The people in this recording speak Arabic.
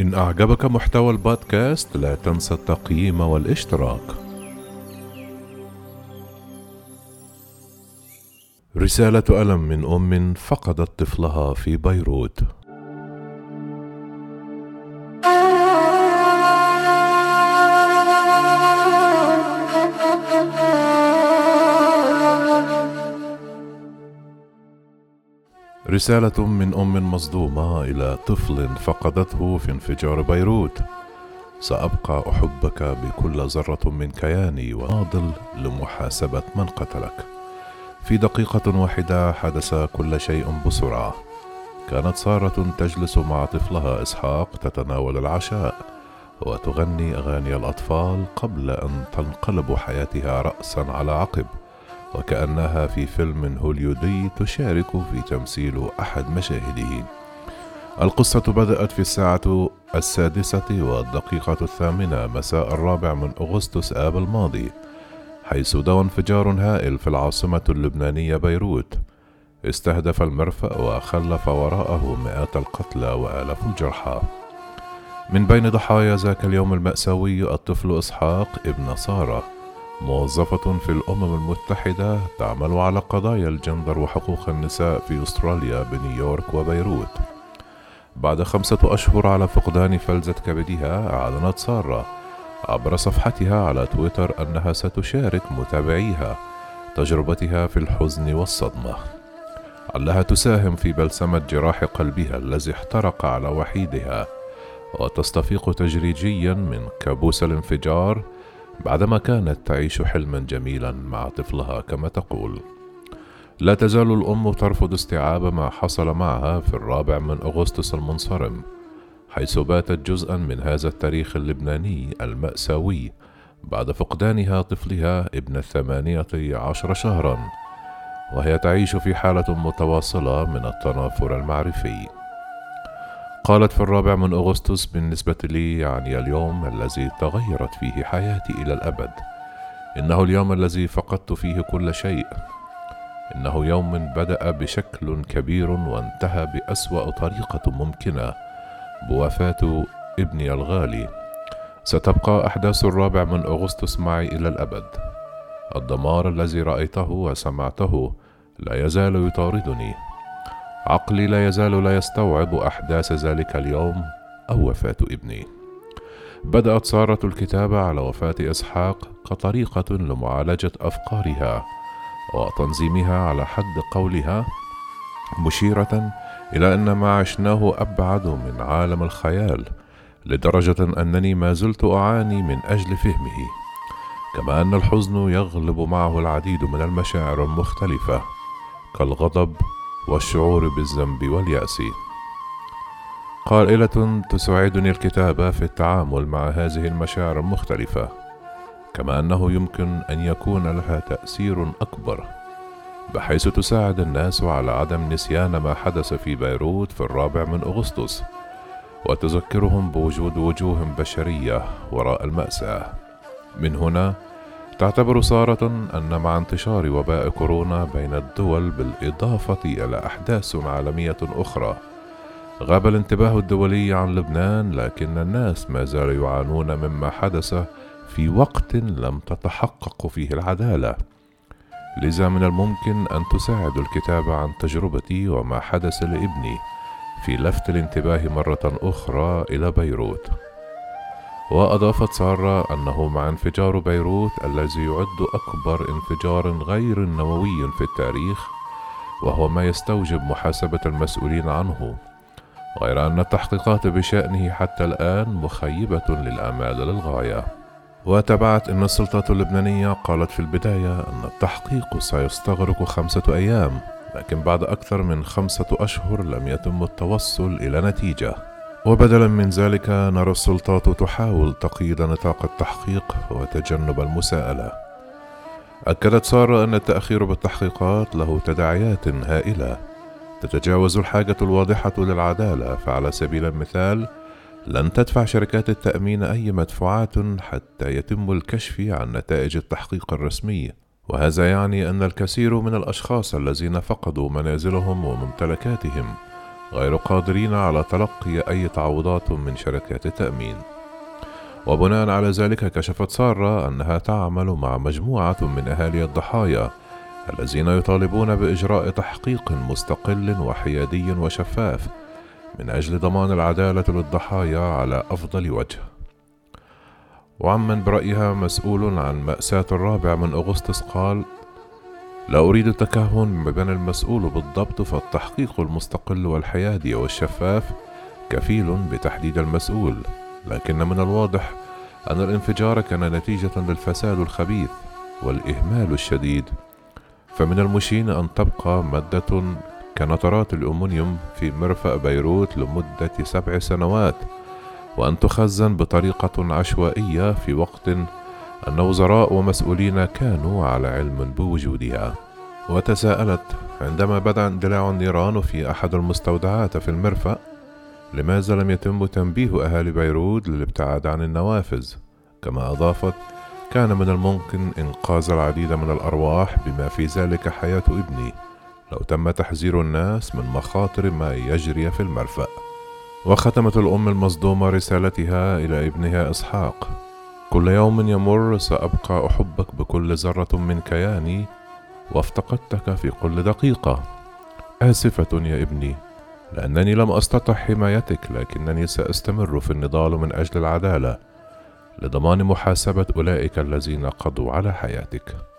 إن أعجبك محتوى البودكاست لا تنسى التقييم والاشتراك. رسالة ألم من أم فقدت طفلها في بيروت. رسالة من أم مصدومة إلى طفل فقدته في انفجار بيروت. سأبقى أحبك بكل ذرة من كياني وناضل لمحاسبة من قتلك. في دقيقة واحدة حدث كل شيء بسرعة. كانت سارة تجلس مع طفلها إسحاق تتناول العشاء وتغني أغاني الأطفال قبل أن تنقلب حياتها رأسا على عقب. وكأنها في فيلم هوليودي تشارك في تمثيل أحد مشاهده القصة بدأت في الساعة السادسة والدقيقة الثامنة مساء الرابع من أغسطس آب الماضي حيث دوى انفجار هائل في العاصمة اللبنانية بيروت. استهدف المرفأ وخلف وراءه مئات القتلى وآلاف الجرحى. من بين ضحايا ذاك اليوم المأساوي الطفل إسحاق ابن سارة. موظفة في الأمم المتحدة تعمل على قضايا الجندر وحقوق النساء في أستراليا بنيويورك وبيروت. بعد خمسة أشهر على فقدان فلذة كبدها أعلنت سارة عبر صفحتها على تويتر أنها ستشارك متابعيها تجربتها في الحزن والصدمة. علها تساهم في بلسمة جراح قلبها الذي احترق على وحيدها وتستفيق تدريجيا من كابوس الانفجار بعدما كانت تعيش حلما جميلا مع طفلها كما تقول. لا تزال الأم ترفض استيعاب ما حصل معها في الرابع من أغسطس المنصرم حيث باتت جزءا من هذا التاريخ اللبناني المأساوي بعد فقدانها طفلها ابن الثمانية عشر شهرا وهي تعيش في حالة متواصلة من التنافر المعرفي. قالت في الرابع من أغسطس بالنسبة لي يعني اليوم الذي تغيرت فيه حياتي إلى الأبد. إنه اليوم الذي فقدت فيه كل شيء. إنه يوم بدأ بشكل كبير وانتهى بأسوأ طريقة ممكنة بوفاة ابني الغالي. ستبقى أحداث الرابع من أغسطس معي إلى الأبد. الدمار الذي رأيته وسمعته لا يزال يطاردني. عقلي لا يزال لا يستوعب أحداث ذلك اليوم أو وفاة ابني. بدأت سارة الكتابة على وفاة إسحاق كطريقة لمعالجة أفكارها وتنظيمها على حد قولها مشيرة إلى أن ما عشناه أبعد من عالم الخيال لدرجة أنني ما زلت أعاني من أجل فهمه كما أن الحزن يغلب معه العديد من المشاعر المختلفة كالغضب والشعور بالذنب واليأس. قائلة تساعدني الكتابة في التعامل مع هذه المشاعر المختلفة كما أنه يمكن أن يكون لها تأثير أكبر بحيث تساعد الناس على عدم نسيان ما حدث في بيروت في الرابع من أغسطس وتذكرهم بوجود وجوه بشرية وراء المأساة. من هنا تعتبر سارة أن مع انتشار وباء كورونا بين الدول بالإضافة إلى أحداث عالمية أخرى. غاب الانتباه الدولي عن لبنان لكن الناس ما زالوا يعانون مما حدث في وقت لم تتحقق فيه العدالة. لذا من الممكن أن تساعد الكتابة عن تجربتي وما حدث لابني في لفت الانتباه مرة أخرى إلى بيروت. وأضافت سارة أنه مع انفجار بيروت الذي يعد أكبر انفجار غير نووي في التاريخ وهو ما يستوجب محاسبة المسؤولين عنه غير أن التحقيقات بشأنه حتى الآن مخيبة للآمال للغاية. وتابعت أن السلطات اللبنانية قالت في البداية أن التحقيق سيستغرق خمسة أيام لكن بعد أكثر من خمسة أشهر لم يتم التوصل إلى نتيجة. وبدلا من ذلك نرى السلطات تحاول تقييد نطاق التحقيق وتجنب المساءلة. أكدت سارة أن التأخير بالتحقيقات له تداعيات هائلة. تتجاوز الحاجة الواضحة للعدالة فعلى سبيل المثال لن تدفع شركات التأمين أي مدفوعات حتى يتم الكشف عن نتائج التحقيق الرسمي. وهذا يعني أن الكثير من الأشخاص الذين فقدوا منازلهم وممتلكاتهم غير قادرين على تلقي أي تعويضات من شركات التأمين. وبناء على ذلك كشفت سارة أنها تعمل مع مجموعة من أهالي الضحايا الذين يطالبون بإجراء تحقيق مستقل وحيادي وشفاف من أجل ضمان العدالة للضحايا على أفضل وجه. وعمن برأيها مسؤول عن مأساة الرابع من أغسطس قال لا أريد التكهن من المسؤول بالضبط فالتحقيق المستقل والحيادي والشفاف كفيل بتحديد المسؤول. لكن من الواضح أن الانفجار كان نتيجة للفساد الخبيث والإهمال الشديد. فمن المشين أن تبقى مادة كنترات الأمونيوم في مرفأ بيروت لمدة سبع سنوات وأن تخزن بطريقة عشوائية في وقت أن وزراء ومسؤولين كانوا على علم بوجودها وتساءلت عندما بدأ اندلاع النيران في أحد المستودعات في المرفأ لماذا لم يتم تنبيه أهالي بيروت للابتعاد عن النوافذ؟ كما أضافت كان من الممكن إنقاذ العديد من الأرواح بما في ذلك حياة ابني لو تم تحذير الناس من مخاطر ما يجري في المرفأ. وختمت الأم المصدومة رسالتها إلى ابنها إسحاق كل يوم يمر سأبقى أحبك بكل ذرة من كياني وافتقدتك في كل دقيقة. آسفة يا ابني لأنني لم أستطع حمايتك لكنني سأستمر في النضال من أجل العدالة لضمان محاسبة أولئك الذين قضوا على حياتك.